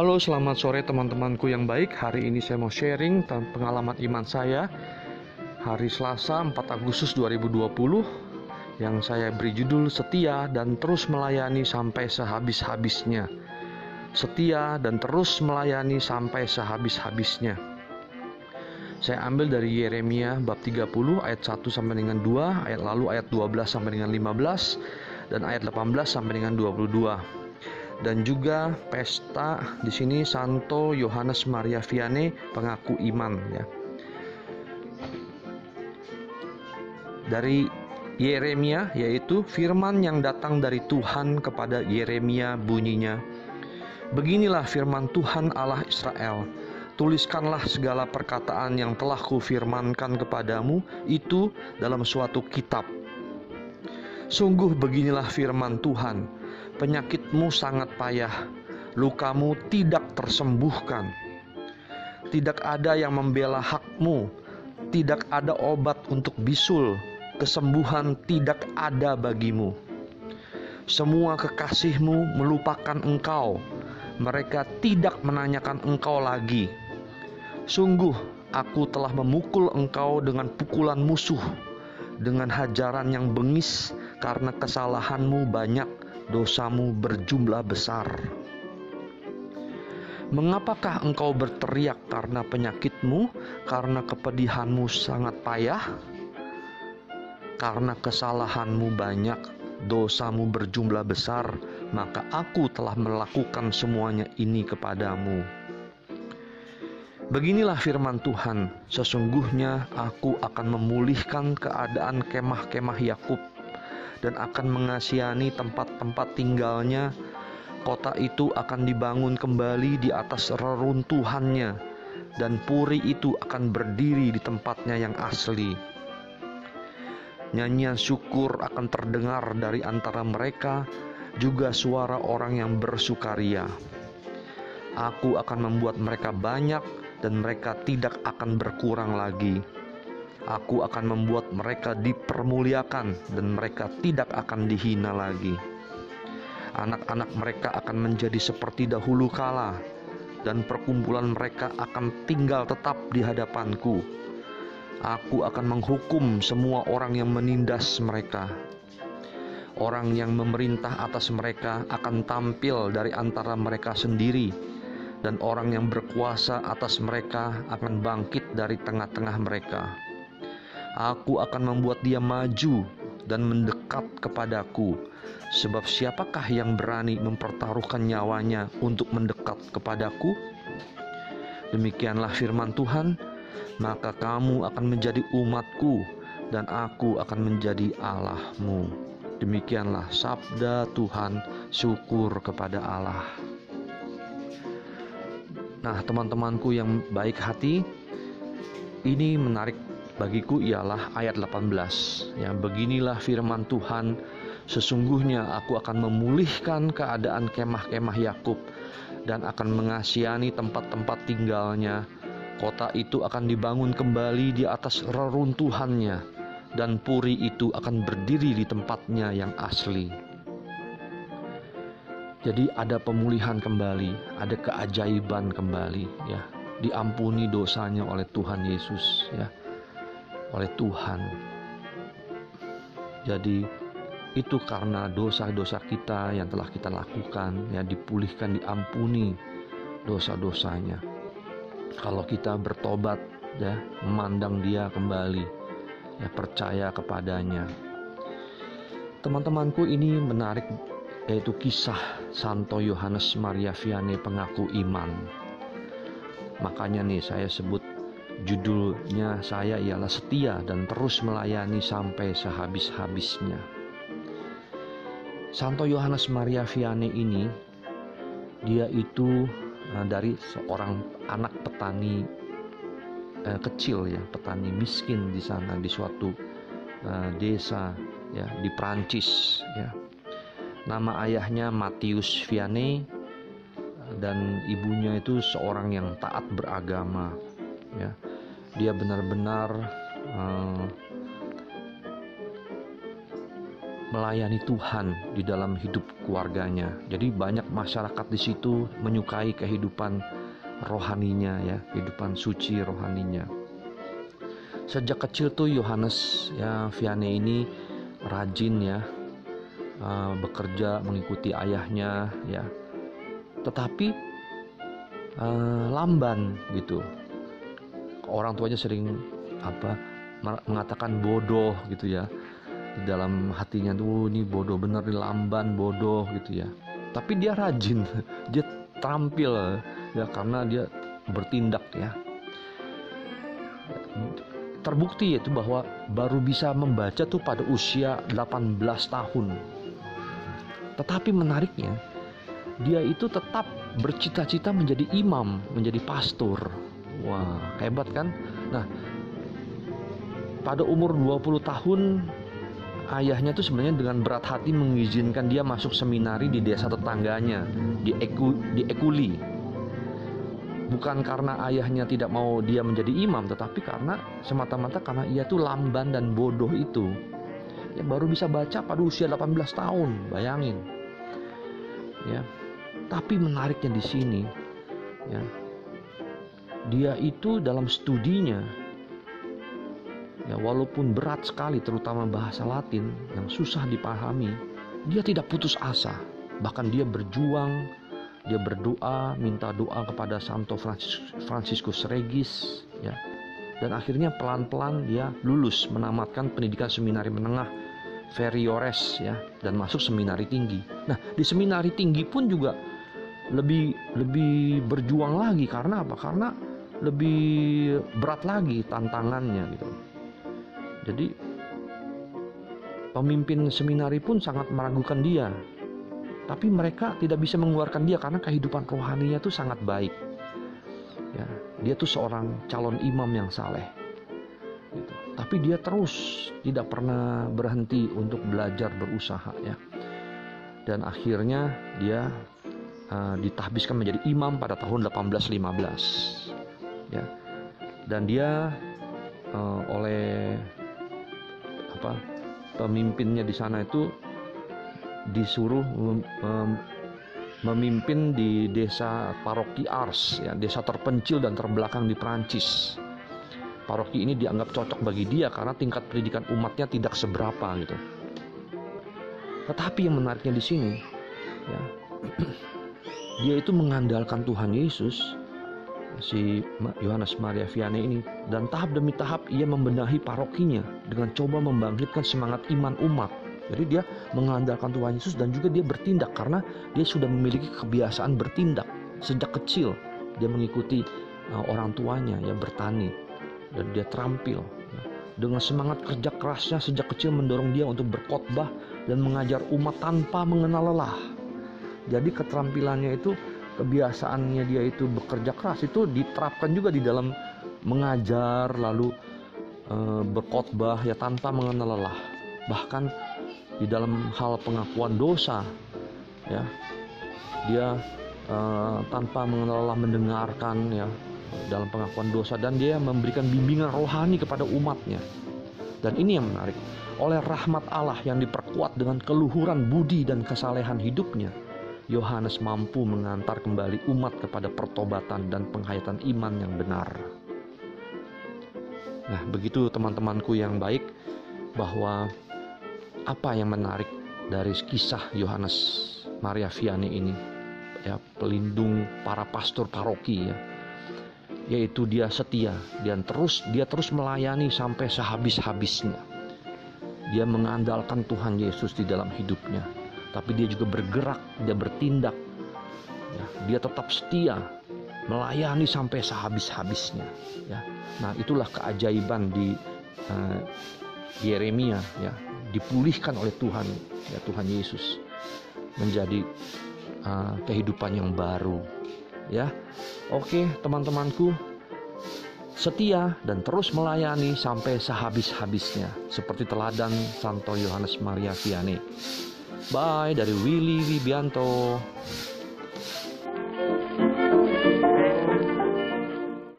Halo, selamat sore teman-temanku yang baik. Hari ini saya mau sharing tentang pengalaman iman saya hari Selasa 4 Agustus 2020 yang saya beri judul Setia dan terus melayani sampai sehabis-habisnya. Setia dan terus melayani sampai sehabis-habisnya. Saya ambil dari Yeremia bab 30 ayat 1 sampai dengan 2, ayat lalu ayat 12 sampai dengan 15 dan ayat 18 sampai dengan 22 dan juga pesta di sini Santo Yohanes Maria Vianney pengaku iman ya. Dari Yeremia yaitu firman yang datang dari Tuhan kepada Yeremia bunyinya Beginilah firman Tuhan Allah Israel Tuliskanlah segala perkataan yang telah kufirmankan kepadamu itu dalam suatu kitab Sungguh beginilah firman Tuhan penyakitmu sangat payah, lukamu tidak tersembuhkan. Tidak ada yang membela hakmu, tidak ada obat untuk bisul, kesembuhan tidak ada bagimu. Semua kekasihmu melupakan engkau, mereka tidak menanyakan engkau lagi. Sungguh, aku telah memukul engkau dengan pukulan musuh, dengan hajaran yang bengis karena kesalahanmu banyak dosamu berjumlah besar. Mengapakah engkau berteriak karena penyakitmu, karena kepedihanmu sangat payah? Karena kesalahanmu banyak, dosamu berjumlah besar, maka aku telah melakukan semuanya ini kepadamu. Beginilah firman Tuhan: "Sesungguhnya aku akan memulihkan keadaan kemah-kemah Yakub dan akan mengasihani tempat-tempat tinggalnya. Kota itu akan dibangun kembali di atas reruntuhannya, dan puri itu akan berdiri di tempatnya yang asli. Nyanyian syukur akan terdengar dari antara mereka, juga suara orang yang bersukaria. Aku akan membuat mereka banyak, dan mereka tidak akan berkurang lagi Aku akan membuat mereka dipermuliakan dan mereka tidak akan dihina lagi. Anak-anak mereka akan menjadi seperti dahulu kala dan perkumpulan mereka akan tinggal tetap di hadapanku. Aku akan menghukum semua orang yang menindas mereka. Orang yang memerintah atas mereka akan tampil dari antara mereka sendiri, dan orang yang berkuasa atas mereka akan bangkit dari tengah-tengah mereka. Aku akan membuat dia maju dan mendekat kepadaku. Sebab siapakah yang berani mempertaruhkan nyawanya untuk mendekat kepadaku? Demikianlah firman Tuhan, maka kamu akan menjadi umatku dan aku akan menjadi Allahmu. Demikianlah sabda Tuhan, syukur kepada Allah. Nah, teman-temanku yang baik hati, ini menarik bagiku ialah ayat 18 yang beginilah firman Tuhan sesungguhnya aku akan memulihkan keadaan kemah-kemah Yakub dan akan mengasihani tempat-tempat tinggalnya. Kota itu akan dibangun kembali di atas reruntuhannya dan puri itu akan berdiri di tempatnya yang asli. Jadi ada pemulihan kembali ada keajaiban kembali ya. Diampuni dosanya oleh Tuhan Yesus ya oleh Tuhan. Jadi itu karena dosa-dosa kita yang telah kita lakukan ya dipulihkan diampuni dosa-dosanya. Kalau kita bertobat ya memandang dia kembali ya percaya kepadanya. Teman-temanku ini menarik yaitu kisah Santo Yohanes Maria Vianney pengaku iman. Makanya nih saya sebut Judulnya saya ialah setia dan terus melayani sampai sehabis-habisnya. Santo Yohanes Maria Vianney ini dia itu uh, dari seorang anak petani uh, kecil ya, petani miskin di sana di suatu uh, desa ya di Prancis ya. Nama ayahnya Matius Vianney dan ibunya itu seorang yang taat beragama ya dia benar-benar uh, melayani Tuhan di dalam hidup keluarganya. Jadi banyak masyarakat di situ menyukai kehidupan rohaninya ya, kehidupan suci rohaninya. Sejak kecil tuh Yohanes ya Vianney ini rajin ya uh, bekerja mengikuti ayahnya ya. Tetapi uh, lamban gitu. Orang tuanya sering apa mengatakan bodoh gitu ya. Di dalam hatinya tuh ini bodoh bener di lamban bodoh gitu ya. Tapi dia rajin dia tampil ya karena dia bertindak ya. Terbukti yaitu bahwa baru bisa membaca tuh pada usia 18 tahun. Tetapi menariknya dia itu tetap bercita-cita menjadi imam menjadi pastor wah hebat kan nah pada umur 20 tahun ayahnya tuh sebenarnya dengan berat hati mengizinkan dia masuk seminari di desa tetangganya di Eku, di Ekuli. Bukan karena ayahnya tidak mau dia menjadi imam, tetapi karena semata-mata karena ia tuh lamban dan bodoh itu. Ya baru bisa baca pada usia 18 tahun, bayangin. Ya. Tapi menariknya di sini ya. Dia itu dalam studinya ya walaupun berat sekali terutama bahasa Latin yang susah dipahami dia tidak putus asa bahkan dia berjuang dia berdoa minta doa kepada Santo Franciscus Regis ya dan akhirnya pelan-pelan dia lulus menamatkan pendidikan seminari menengah Veriores ya dan masuk seminari tinggi. Nah, di seminari tinggi pun juga lebih lebih berjuang lagi karena apa? Karena lebih berat lagi tantangannya gitu. Jadi pemimpin seminari pun sangat meragukan dia. Tapi mereka tidak bisa mengeluarkan dia karena kehidupan rohaninya itu sangat baik. Ya, dia tuh seorang calon imam yang saleh. Gitu. Tapi dia terus tidak pernah berhenti untuk belajar berusaha ya. Dan akhirnya dia uh, ditahbiskan menjadi imam pada tahun 1815. Ya. Dan dia uh, oleh apa pemimpinnya di sana itu disuruh mem, memimpin di desa paroki Ars ya desa terpencil dan terbelakang di Perancis paroki ini dianggap cocok bagi dia karena tingkat pendidikan umatnya tidak seberapa gitu tetapi yang menariknya di sini ya dia itu mengandalkan Tuhan Yesus si Yohanes Maria Vianney ini dan tahap demi tahap ia membenahi parokinya dengan coba membangkitkan semangat iman umat. Jadi dia mengandalkan Tuhan Yesus dan juga dia bertindak karena dia sudah memiliki kebiasaan bertindak sejak kecil. Dia mengikuti uh, orang tuanya yang bertani dan dia terampil dengan semangat kerja kerasnya sejak kecil mendorong dia untuk berkhotbah dan mengajar umat tanpa mengenal lelah. Jadi keterampilannya itu kebiasaannya dia itu bekerja keras itu diterapkan juga di dalam mengajar lalu e, berkhotbah ya tanpa mengenal lelah. Bahkan di dalam hal pengakuan dosa ya dia e, tanpa mengenal lelah mendengarkan ya dalam pengakuan dosa. Dan dia memberikan bimbingan rohani kepada umatnya. Dan ini yang menarik oleh rahmat Allah yang diperkuat dengan keluhuran budi dan kesalehan hidupnya Yohanes mampu mengantar kembali umat kepada pertobatan dan penghayatan iman yang benar. Nah, begitu teman-temanku yang baik bahwa apa yang menarik dari kisah Yohanes Maria Vianney ini ya pelindung para pastor paroki ya yaitu dia setia dan terus dia terus melayani sampai sehabis-habisnya dia mengandalkan Tuhan Yesus di dalam hidupnya tapi dia juga bergerak, dia bertindak. Ya, dia tetap setia melayani sampai sehabis-habisnya. Ya. Nah, itulah keajaiban di uh, Yeremia ya, dipulihkan oleh Tuhan, ya Tuhan Yesus menjadi uh, kehidupan yang baru. Ya. Oke, teman-temanku, setia dan terus melayani sampai sehabis-habisnya seperti teladan Santo Yohanes Maria Vianney. Bye dari Willy Wibianto.